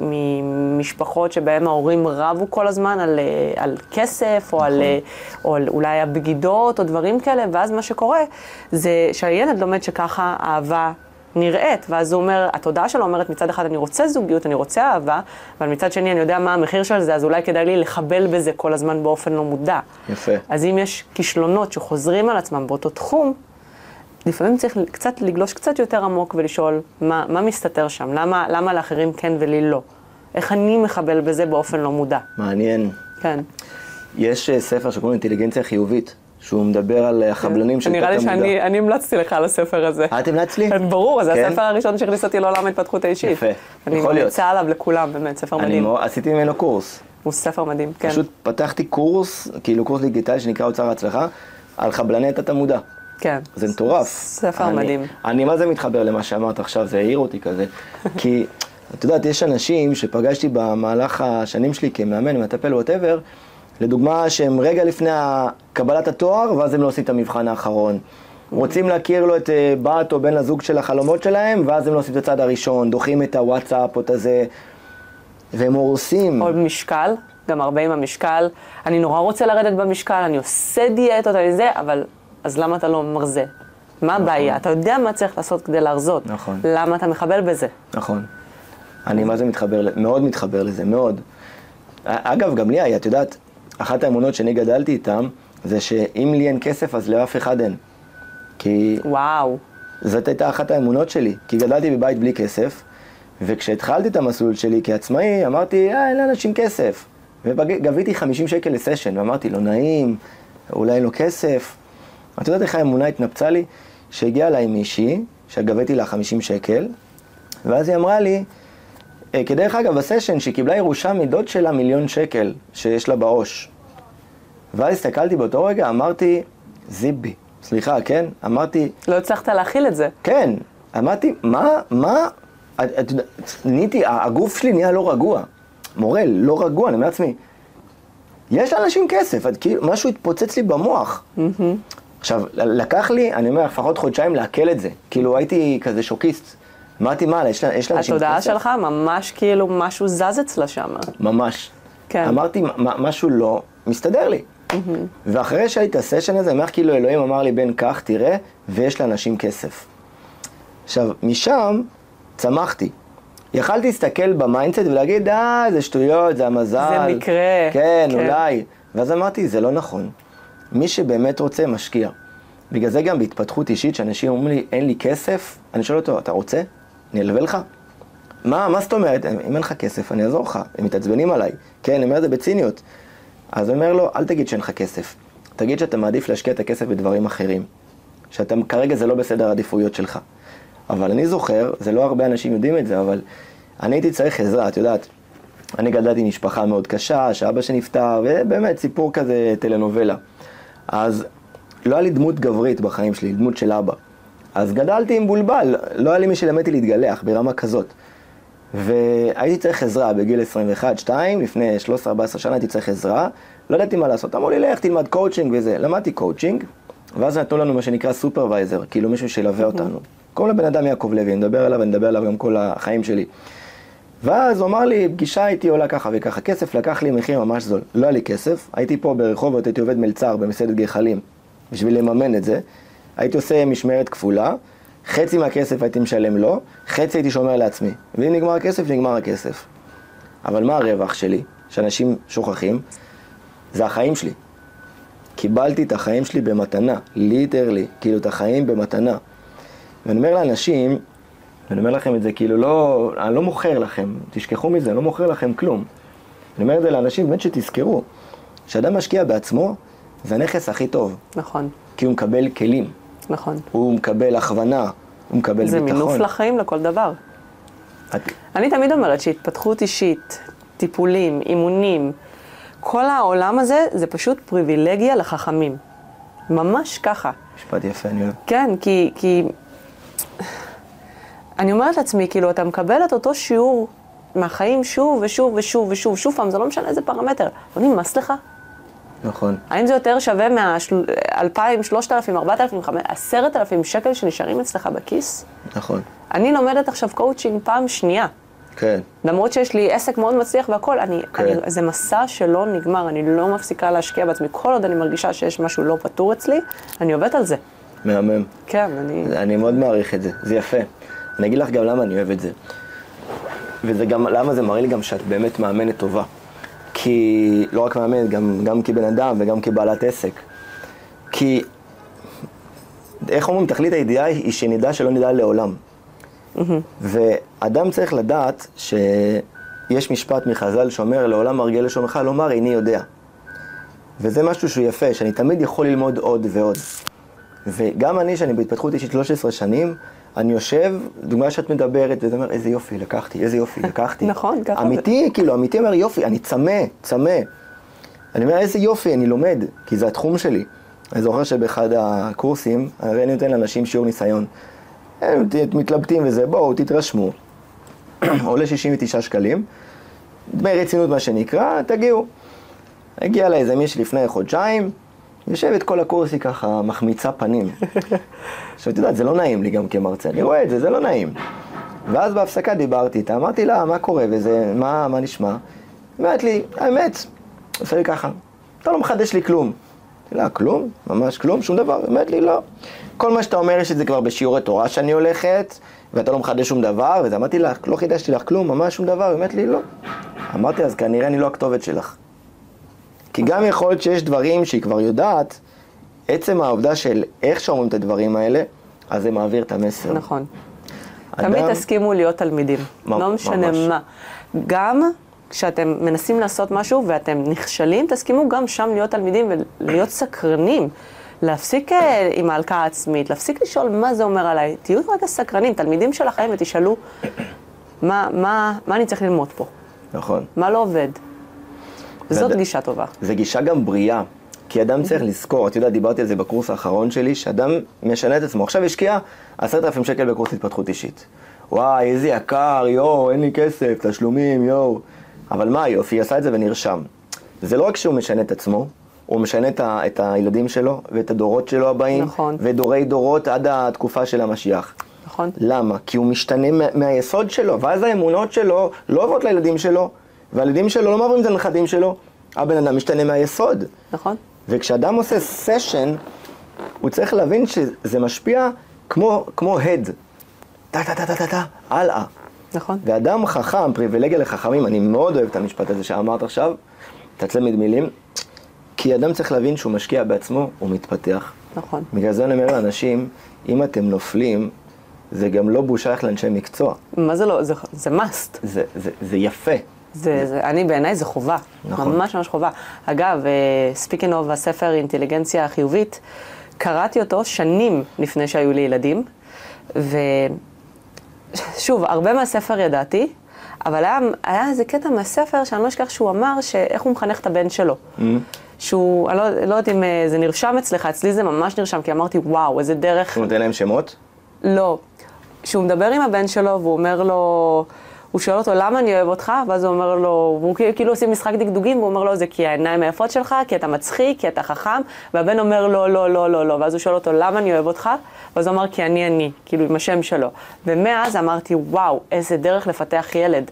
Speaker 3: ממשפחות שבהם ההורים רבו כל הזמן על, אה, על כסף, או, על, אה, או על אולי הבגידות, או דברים כאלה, ואז מה שקורה זה שהילד לומד שככה אהבה נראית, ואז הוא אומר, התודעה שלו אומרת מצד אחד אני רוצה זוגיות, אני רוצה אהבה, אבל מצד שני אני יודע מה המחיר של זה, אז אולי כדאי לי לחבל בזה כל הזמן באופן לא מודע.
Speaker 2: יפה.
Speaker 3: אז אם יש כישלונות שחוזרים על עצמם באותו תחום, לפעמים צריך קצת לגלוש קצת יותר עמוק ולשאול מה, מה מסתתר שם, למה, למה לאחרים כן ולי לא. איך אני מחבל בזה באופן לא מודע.
Speaker 2: מעניין.
Speaker 3: כן.
Speaker 2: יש אה, ספר שקוראים אינטליגנציה חיובית, שהוא מדבר על החבלנים של
Speaker 3: נראה לי. שאני אני המלצתי לך על הספר הזה.
Speaker 2: אה, את המלצת לי?
Speaker 3: כן, ברור, זה
Speaker 2: כן?
Speaker 3: הספר הראשון שהכניס אותי לעולם ההתפתחות האישית.
Speaker 2: יפה,
Speaker 3: אני
Speaker 2: יכול להיות.
Speaker 3: ממליצה עליו לכולם, באמת, ספר
Speaker 2: אני
Speaker 3: מדהים.
Speaker 2: מאוד- עשיתי ממנו קורס.
Speaker 3: הוא ספר מדהים, כן.
Speaker 2: פשוט פתחתי קורס, כאילו קורס דיגיטלי שנקרא אוצר ההצלחה, על חבלני תת-המודע.
Speaker 3: כן.
Speaker 2: זה מטורף.
Speaker 3: ספר
Speaker 2: אני-
Speaker 3: מדהים.
Speaker 2: אני מה זה מתחבר למה שאמרת עכשיו, זה העיר אותי כזה. כי את יודעת, יש אנשים שפגשתי במהלך השנים שלי כמאמן, מטפל, ווטאבר, לדוגמה, שהם רגע לפני קבלת התואר, ואז הם לא עושים את המבחן האחרון. רוצים להכיר לו את אה, בת או בן הזוג של החלומות שלהם, ואז הם לא עושים את הצעד הראשון, דוחים את הוואטסאפ או את הזה, והם הורסים.
Speaker 3: או במשקל, גם הרבה עם המשקל. אני נורא רוצה לרדת במשקל, אני עושה דיאטות, אני זה, אבל אז למה אתה לא מרזה? מה הבעיה? אתה יודע מה צריך לעשות כדי להרזות.
Speaker 2: נכון.
Speaker 3: למה אתה מחבל בזה?
Speaker 2: נכון. אני מה זה מתחבר, מאוד מתחבר לזה, מאוד. אגב, גם לי היה, את יודעת, אחת האמונות שאני גדלתי איתן, זה שאם לי אין כסף, אז לאף אחד אין. כי
Speaker 3: וואו.
Speaker 2: זאת הייתה אחת האמונות שלי, כי גדלתי בבית בלי כסף, וכשהתחלתי את המסלול שלי כעצמאי, אמרתי, אה, אין לאנשים כסף. וגביתי 50 שקל לסשן, ואמרתי, לא נעים, אולי אין לו כסף. את יודעת איך האמונה התנפצה לי? שהגיעה אליי מישהי, שגביתי לה 50 שקל, ואז היא אמרה לי, אה, כדרך אגב, בסשן, שהיא קיבלה ירושה מדוד שלה מיליון שקל, שיש לה בעו"ש. ואז הסתכלתי באותו רגע, אמרתי, זיבי, סליחה, כן? אמרתי,
Speaker 3: לא הצלחת להכיל את זה.
Speaker 2: כן, אמרתי, מה, מה, את- את יודעת, נהייתי, הגוף שלי נהיה לא רגוע. מורל, לא רגוע, אני אומר לעצמי, יש לאנשים כסף, את כאילו, משהו התפוצץ לי במוח. עכשיו, ל- לקח לי, אני אומר, לפחות חודשיים לעכל את זה. כאילו, הייתי כזה שוקיסט. אמרתי, מה, יש, לה- לאנשים כסף?
Speaker 3: התודעה שלך ממש כאילו משהו זז אצלה שם.
Speaker 2: ממש.
Speaker 3: כן.
Speaker 2: אמרתי, "מה- משהו לא מסתדר לי. ואחרי שהיה לי את הסשן הזה, אני אומר כאילו אלוהים אמר לי, בן, קח, תראה, ויש לאנשים כסף. עכשיו, משם צמחתי. יכלתי להסתכל ב mindset ולהגיד, אה, זה שטויות, זה המזל.
Speaker 3: זה מקרה.
Speaker 2: כן,
Speaker 3: כן.
Speaker 2: אולי. ואז אמרתי, זה לא נכון. מי שבאמת רוצה, משקיע. בגלל זה גם בהתפתחות אישית, שאנשים אומרים לי, אין לי כסף, אני שואל אותו, אתה רוצה? אני אלווה לך? מה, מה זאת אומרת? אם אין לך כסף, אני אעזור לך. הם מתעצבנים עליי. כן, אני אומר את זה בציניות. אז אני אומר לו, אל תגיד שאין לך כסף. תגיד שאתה מעדיף להשקיע את הכסף בדברים אחרים. שאתה, כרגע זה לא בסדר העדיפויות שלך. אבל אני זוכר, זה לא הרבה אנשים יודעים את זה, אבל אני הייתי צריך עזרה, את יודעת. אני גדלתי עם משפחה מאוד קשה, שאבא שנפטר, ובאמת סיפור כזה טלנובלה. אז לא היה לי דמות גברית בחיים שלי, דמות של אבא. אז גדלתי עם בולבל, לא היה לי מי שילמד אותי להתגלח ברמה כזאת. והייתי צריך עזרה בגיל 21-2, לפני 13-14 שנה הייתי צריך עזרה, לא ידעתי מה לעשות, אמרו לי לך תלמד קואוצ'ינג וזה, למדתי קואוצ'ינג, ואז נתנו לנו מה שנקרא supervisor, כאילו מישהו שילווה אותנו. קוראים לבן אדם יעקב לוי, אני מדבר עליו, אני מדבר עליו גם כל החיים שלי. ואז הוא אמר לי, פגישה איתי עולה ככה וככה כסף, לקח לי מחיר ממש זול. לא היה לי כסף, הייתי פה ברחובות, הייתי עובד מלצר במסעדת גחלים, בשביל לממן את זה. הייתי עושה משמרת כפולה, חצי מהכסף הייתי משלם לו, חצי הייתי שומר לעצמי. ואם נגמר הכסף, נגמר הכסף. אבל מה הרווח שלי, שאנשים שוכחים? זה החיים שלי. קיבלתי את החיים שלי במתנה, ליטרלי, כאילו את החיים במתנה. ואני אומר לאנשים, ואני אומר לכם את זה כאילו לא, אני לא מוכר לכם, תשכחו מזה, אני לא מוכר לכם כלום. אני אומר את זה לאנשים, באמת שתזכרו, כשאדם משקיע בעצמו, זה הנכס הכי טוב,
Speaker 3: נכון,
Speaker 2: כי הוא מקבל כלים,
Speaker 3: נכון.
Speaker 2: הוא מקבל הכוונה, הוא מקבל
Speaker 3: זה
Speaker 2: ביטחון.
Speaker 3: מינוף לחיים לכל דבר.
Speaker 2: את,
Speaker 3: אני תמיד אומרת שהתפתחות אישית, טיפולים, אימונים, כל העולם הזה זה פשוט פריבילגיה לחכמים. ממש ככה.
Speaker 2: משפט יפה, אני אוהב.
Speaker 3: כן, כי, כי... אני אומרת לעצמי, כאילו, אתה מקבל את אותו שיעור מהחיים שוב ושוב ושוב ושוב, שוב פעם, זה לא משנה איזה פרמטר. לא נמאס לך?
Speaker 2: נכון,
Speaker 3: האם זה יותר שווה מה-2,000, 3,000, 4,000, 10,000 שקל שנשארים אצלך בכיס?
Speaker 2: נכון,
Speaker 3: אני לומדת עכשיו קואוצ'ינג פעם שנייה.
Speaker 2: כן,
Speaker 3: למרות שיש לי עסק מאוד מצליח והכל, אני,
Speaker 2: כן.
Speaker 3: אני, זה מסע שלא נגמר, אני לא מפסיקה להשקיע בעצמי. כל עוד אני מרגישה שיש משהו לא פתור אצלי, אני עובדת על זה.
Speaker 2: מהמם.
Speaker 3: כן, אני...
Speaker 2: אני מאוד מעריך את זה, זה יפה. אני אגיד לך גם למה אני אוהב את זה. וזה גם, למה זה מראה לי גם שאת באמת מאמנת טובה. כי, לא רק מאמנת, גם, גם כבן אדם וגם כבעלת עסק. כי, איך אומרים, תכלית הידיעה היא שנדע שלא נדע לעולם. ואדם צריך לדעת שיש משפט מחז"ל שאומר, לעולם מרגיע לשומך, לומר איני יודע. וזה משהו שהוא יפה, שאני תמיד יכול ללמוד עוד ועוד. וגם אני, שאני בהתפתחות אישית 13 שנים, אני יושב, דוגמה שאת מדברת, וזה אומר, איזה יופי, לקחתי, איזה יופי, לקחתי.
Speaker 3: נכון, ככה.
Speaker 2: אמיתי, כאילו, אמיתי אומר, יופי, אני צמא, צמא. אני אומר, איזה יופי, אני לומד, כי זה התחום שלי. אני זוכר שבאחד הקורסים, הרי אני נותן לאנשים שיעור ניסיון. הם מתלבטים וזה, בואו, תתרשמו. עולה 69 שקלים, דמי רצינות מה שנקרא, תגיעו. הגיע לה איזה מישהי לפני חודשיים, יושבת כל הקורס היא ככה מחמיצה פנים. עכשיו, את יודעת, זה לא נעים לי גם כמרצה, אני רואה את זה, זה לא נעים. ואז בהפסקה דיברתי איתה, אמרתי לה, מה קורה וזה, מה, מה נשמע? אומרת לי, האמת, עושה לי ככה, אתה לא מחדש לי כלום. אמרתי לה, כלום? ממש כלום? שום דבר? אומרת לי, לא. כל מה שאתה אומר יש את זה כבר בשיעורי תורה שאני הולכת, ואתה לא מחדש שום דבר, וזה אמרתי לה, לא חידשתי לך כלום, ממש שום דבר, היא אומרת לי, לא. אמרתי, אז כנראה אני לא הכתובת שלך. כי גם יכול להיות שיש דברים שהיא כבר יודעת, עצם העובדה של איך שאומרים את הדברים האלה, אז זה מעביר את המסר.
Speaker 3: נכון.
Speaker 2: אדם-
Speaker 3: תמיד תסכימו להיות תלמידים,
Speaker 2: ממ-
Speaker 3: לא משנה
Speaker 2: ממש.
Speaker 3: מה. גם כשאתם מנסים לעשות משהו ואתם נכשלים, תסכימו גם שם להיות תלמידים ולהיות סקרנים. להפסיק אה, עם ההלקאה העצמית, להפסיק לשאול מה זה אומר עליי. תהיו רגע סקרנים, תלמידים שלכם, ותשאלו מה, מה, מה אני צריך ללמוד פה,
Speaker 2: נכון.
Speaker 3: מה לא עובד. וזאת
Speaker 2: ועד-
Speaker 3: גישה טובה.
Speaker 2: זו גישה גם בריאה. כי אדם צריך לזכור, אתה יודע, דיברתי על זה בקורס האחרון שלי, שאדם משנה את עצמו. עכשיו השקיע עשרת אלפים שקל בקורס התפתחות אישית. וואי, איזה יקר, יואו, אין לי כסף, תשלומים, יואו. אבל מה היופי, עשה את זה ונרשם. זה לא רק שהוא משנה את עצמו, הוא משנה את, ה, את הילדים שלו ואת הדורות שלו הבאים,
Speaker 3: נכון.
Speaker 2: ודורי דורות עד התקופה של המשיח.
Speaker 3: נכון?
Speaker 2: למה? כי הוא משתנה מה- מהיסוד שלו, ואז האמונות שלו לא עוברות לילדים שלו, והילדים שלו לא מעבירים את זה לנכדים שלו. הבן אדם משתנה מהיסוד.
Speaker 3: נכון?
Speaker 2: וכשאדם עושה סשן, הוא צריך להבין שזה משפיע כמו, כמו הד. טה טה טה טה טה טה, הלאה.
Speaker 3: נכון.
Speaker 2: ואדם חכם, פריבילגיה לחכמים, אני מאוד אוהב את המשפט הזה שאמרת עכשיו, תצמד מילים, כי אדם צריך להבין שהוא משקיע בעצמו, הוא מתפתח.
Speaker 3: נכון.
Speaker 2: בגלל זה אני אומר לאנשים, אם אתם נופלים, זה גם לא בושה ללכת לאנשי מקצוע.
Speaker 3: מה זה לא? זה, זה must.
Speaker 2: זה, זה, זה יפה.
Speaker 3: זה, זה, אני בעיניי זה חובה,
Speaker 2: נכון.
Speaker 3: ממש ממש חובה. אגב, speaking of הספר אינטליגנציה חיובית, קראתי אותו שנים לפני שהיו לי ילדים, ושוב, הרבה מהספר ידעתי, אבל היה, היה איזה קטע מהספר שאני לא אשכח שהוא אמר שאיך הוא מחנך את הבן שלו. שהוא, אני לא, לא יודעת אם אה, זה נרשם אצלך, אצלי זה ממש נרשם, כי אמרתי, וואו, איזה דרך
Speaker 2: הוא נותן להם שמות?
Speaker 3: לא. כשהוא מדבר עם הבן שלו והוא אומר לו, הוא שואל אותו למה אני אוהב אותך, ואז הוא אומר לו, והוא כאילו- עושים משחק דקדוקים, והוא אומר לו זה כי העיניים היפות שלך, כי אתה מצחיק, כי אתה חכם, והבן אומר לו לא, לא, לא, לא, ואז הוא שואל אותו למה אני אוהב אותך, ואז הוא אמר כי אני אני, כאילו עם השם שלו. ומאז אמרתי, וואו, איזה דרך לפתח ילד.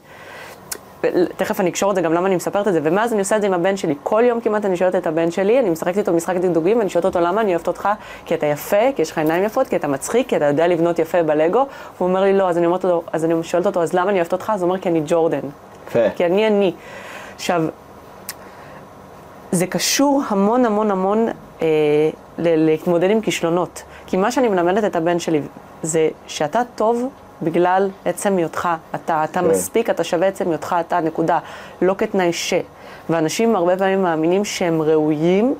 Speaker 3: תכף אני אקשור את זה גם למה אני מספרת את זה, ומאז אני עושה את זה עם הבן שלי. כל יום כמעט אני שואלת את הבן שלי, אני משחקת איתו משחק דגדוגים, ואני שואלת אותו למה אני אוהבת אותך, כי אתה יפה, כי יש לך עיניים יפות, כי אתה מצחיק, כי אתה יודע לבנות יפה בלגו. הוא אומר לי לא, אז אני, אומרת לו, אז אני שואלת אותו, אז למה אני אוהבת אותך? אז הוא אומר, כי אני ג'ורדן.
Speaker 2: יפה.
Speaker 3: כי אני אני. עכשיו, זה קשור המון המון המון אה, להתמודד עם כישלונות. כי מה שאני מלמדת את הבן שלי זה שאתה טוב בגלל עצם היותך אתה. אתה
Speaker 2: כן.
Speaker 3: מספיק, אתה שווה עצם היותך אתה, נקודה. לא כתנאי ש. ואנשים הרבה פעמים מאמינים שהם ראויים.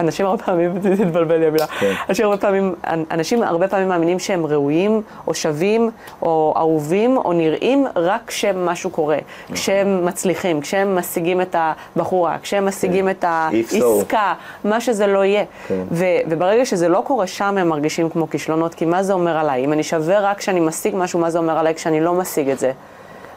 Speaker 3: אנשים הרבה פעמים, תתבלבל לי המילה,
Speaker 2: כן.
Speaker 3: אנשים הרבה פעמים, אנשים הרבה פעמים מאמינים שהם ראויים, או שווים, או אהובים, או נראים, רק כשמשהו קורה. כשהם מצליחים, כשהם משיגים את הבחורה, כשהם משיגים את
Speaker 2: If so.
Speaker 3: העסקה, מה שזה לא יהיה.
Speaker 2: כן.
Speaker 3: וברגע שזה לא קורה שם, הם מרגישים כמו כישלונות, כי מה זה אומר עליי? אם אני שווה רק כשאני משיג משהו, מה זה אומר עליי כשאני לא משיג את זה?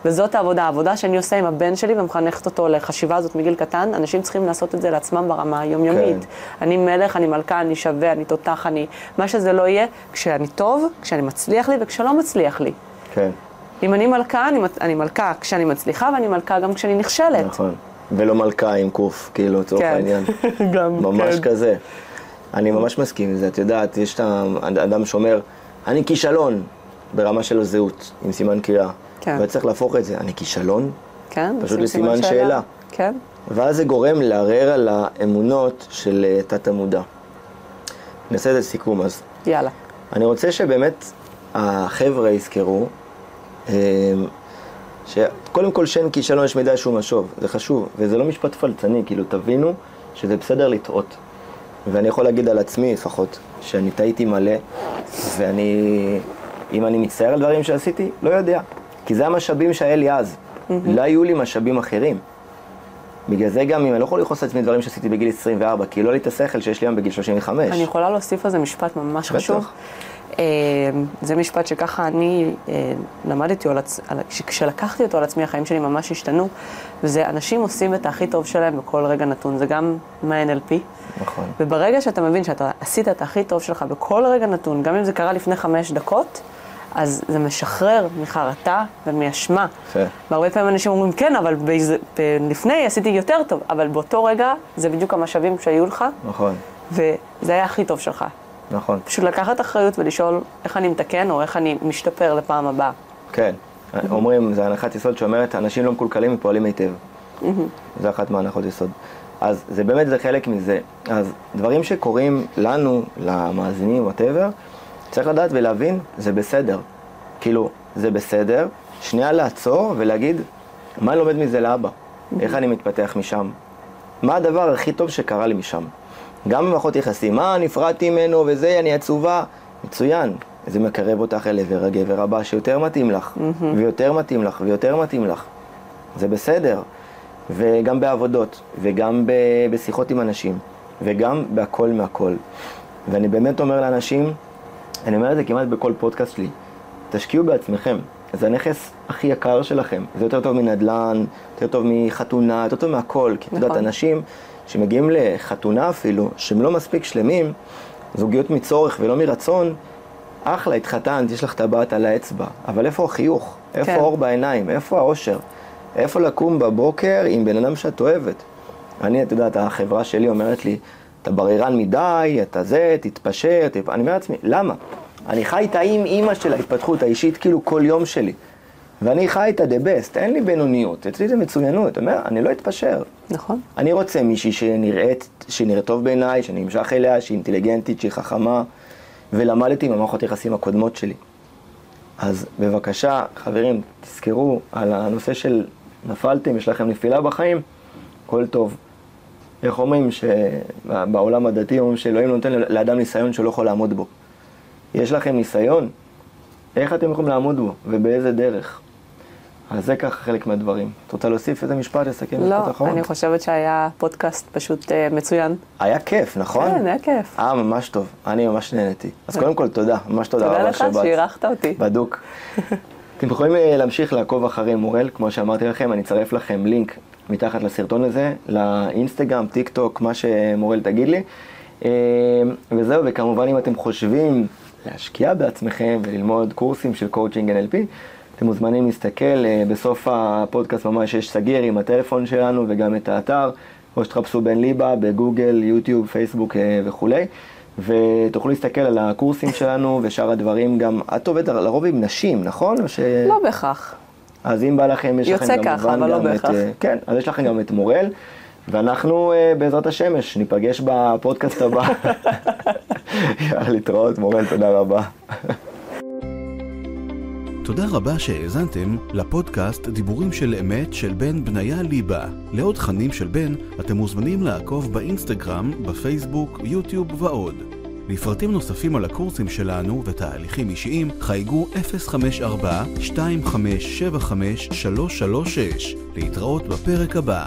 Speaker 3: וזאת העבודה, העבודה שאני עושה עם הבן שלי ומחנכת אותו לחשיבה הזאת מגיל קטן, אנשים צריכים לעשות את זה לעצמם ברמה היומיומית.
Speaker 2: כן.
Speaker 3: אני מלך, אני מלכה, אני שווה, אני תותח, אני... מה שזה לא יהיה, כשאני טוב, כשאני מצליח לי וכשלא מצליח לי.
Speaker 2: כן,
Speaker 3: אם אני מלכה, אני, אני מלכה כשאני מצליחה ואני מלכה גם כשאני נכשלת.
Speaker 2: נכון. ולא מלכה עם קוף, כאילו, לצורך
Speaker 3: כן.
Speaker 2: העניין.
Speaker 3: גם,
Speaker 2: ממש
Speaker 3: כן.
Speaker 2: כזה. אני ממש מסכים עם זה. את יודעת, יש את האדם שאומר, אני כישלון, ברמה של הזהות, עם סימן קריאה.
Speaker 3: כן.
Speaker 2: וצריך להפוך את זה, אני כישלון?
Speaker 3: כן,
Speaker 2: פשוט לסימן שאלה.
Speaker 3: כן,
Speaker 2: ואז זה גורם לערער על האמונות של אה, תת המודע. נעשה את זה סיכום אז.
Speaker 3: יאללה.
Speaker 2: אני רוצה שבאמת החבר'ה יזכרו אה, שקודם כל שאין כישלון יש מידע שהוא משוב, זה חשוב, וזה לא משפט פלצני, כאילו תבינו שזה בסדר לטעות. ואני יכול להגיד על עצמי לפחות, שאני טעיתי מלא, ואני, אם אני מצטער על דברים שעשיתי, לא יודע. כי זה המשאבים שהיה לי אז. לא היו לי משאבים אחרים. בגלל זה גם אם אני לא יכול לכעוס על עצמי דברים שעשיתי בגיל 24, כי לא לי את השכל שיש לי היום בגיל 35.
Speaker 3: אני יכולה להוסיף על זה משפט ממש
Speaker 2: בטח.
Speaker 3: חשוב. אה, זה משפט שככה אני אה, למדתי. כשלקחתי אותו על עצמי, החיים שלי ממש השתנו, וזה אנשים עושים את הכי טוב שלהם בכל רגע נתון, זה גם מה-NLP.
Speaker 2: נכון.
Speaker 3: וברגע שאתה מבין שאתה עשית את הכי טוב שלך בכל רגע נתון, גם אם זה קרה לפני חמש דקות, אז זה משחרר מחרטה ומאשמה.
Speaker 2: יפה.
Speaker 3: והרבה פעמים אנשים אומרים, כן, אבל באיזה, ב- לפני עשיתי יותר טוב, אבל באותו רגע זה בדיוק המשאבים שהיו לך,
Speaker 2: נכון,
Speaker 3: וזה היה הכי טוב שלך.
Speaker 2: נכון.
Speaker 3: פשוט לקחת אחריות ולשאול איך אני מתקן או איך אני משתפר לפעם הבאה.
Speaker 2: כן. אומרים, זו הנחת יסוד שאומרת, אנשים לא מקולקלים ופועלים היטב. זה אחת מהנחות יסוד. אז זה באמת, זה חלק מזה. אז דברים שקורים לנו, למאזינים, ווטאבר, צריך לדעת ולהבין, זה בסדר. כאילו, זה בסדר, שנייה לעצור ולהגיד, מה אני לומד מזה לאבא? איך אני מתפתח משם? מה הדבר הכי טוב שקרה לי משם? גם במערכות יחסים, מה, נפרדתי ממנו וזה, אני עצובה. מצוין, זה מקרב אותך אל עבר הגבר הבא שיותר מתאים לך, ויותר מתאים לך, ויותר מתאים לך. זה בסדר. וגם בעבודות, וגם ב- בשיחות עם אנשים, וגם בהכל מהכל. ואני באמת אומר לאנשים, אני אומר את זה כמעט בכל פודקאסט שלי, תשקיעו בעצמכם. זה הנכס הכי יקר שלכם. זה יותר טוב מנדל"ן, יותר טוב מחתונה, יותר טוב מהכל. כי את יודעת,
Speaker 3: נכון.
Speaker 2: אנשים שמגיעים לחתונה אפילו, שהם לא מספיק שלמים, זוגיות מצורך ולא מרצון, אחלה, התחתנת, יש לך טבעת על האצבע, אבל איפה החיוך? איפה
Speaker 3: כן.
Speaker 2: האור בעיניים? איפה האושר? איפה לקום בבוקר עם בן אדם שאת אוהבת? אני, את יודעת, החברה שלי אומרת לי, אתה בררן מדי, אתה זה, תתפשר, תפ... אני אומר לעצמי, למה? אני חי איתה עם אימא של ההתפתחות האישית כאילו כל יום שלי. ואני חי איתה the best, אין לי בינוניות, אצלי זה מצוינות, אומר, אני לא אתפשר.
Speaker 3: נכון?
Speaker 2: אני רוצה מישהי שנראית, שנראית טוב בעיניי, שאני נמשך אליה, שהיא אינטליגנטית, שהיא חכמה, ולמדתי מהמערכות היחסים הקודמות שלי. אז בבקשה, חברים, תזכרו על הנושא של נפלתם, יש לכם נפילה בחיים, הכל טוב. איך אומרים שבעולם הדתי אומרים שאלוהים נותן לאדם ניסיון שהוא לא יכול לעמוד בו. יש לכם ניסיון, איך אתם יכולים לעמוד בו ובאיזה דרך. אז זה ככה חלק מהדברים. את רוצה להוסיף איזה משפט, לסכם
Speaker 3: לא,
Speaker 2: משפט אחרון?
Speaker 3: אני חושבת שהיה פודקאסט פשוט אה, מצוין.
Speaker 2: היה כיף, נכון?
Speaker 3: כן, היה כיף.
Speaker 2: אה, ממש טוב. אני ממש נהניתי. אז קודם כל, תודה. ממש תודה רבה
Speaker 3: תודה לך
Speaker 2: שבאת.
Speaker 3: שאירחת אותי.
Speaker 2: בדוק. אתם יכולים אה, להמשיך לעקוב אחרי מורל, כמו שאמרתי לכם, אני אצרף לכם לינק מתחת לסרטון הזה, לאינסטגרם, טיק טוק, מה שמורל תגיד לי. אה, וזהו, וכמובן אם אתם חושבים להשקיע בעצמכם וללמוד קורסים של קואוצ'ינג NLP, אתם מוזמנים להסתכל, אה, בסוף הפודקאסט ממש יש סגיר עם הטלפון שלנו וגם את האתר, או שתחפשו בן ליבה בגוגל, יוטיוב, פייסבוק אה, וכולי. ותוכלו להסתכל על הקורסים שלנו ושאר הדברים גם, את עובדת לרוב עם נשים, נכון? ש...
Speaker 3: לא בהכרח.
Speaker 2: אז אם בא לכם, יש
Speaker 3: יוצא
Speaker 2: לכם
Speaker 3: ככה,
Speaker 2: כמובן
Speaker 3: אבל לא
Speaker 2: גם את...
Speaker 3: בהכרח.
Speaker 2: אה, כן, אז יש לכם גם את מורל, ואנחנו אה, בעזרת השם ניפגש בפודקאסט הבא. יאללה, להתראות, מורל, תודה רבה.
Speaker 1: תודה רבה שהאזנתם לפודקאסט דיבורים של אמת של בן בניה ליבה. לעוד תכנים של בן אתם מוזמנים לעקוב באינסטגרם, בפייסבוק, יוטיוב ועוד. לפרטים נוספים על הקורסים שלנו ותהליכים אישיים חייגו 054-2575-336 להתראות בפרק הבא.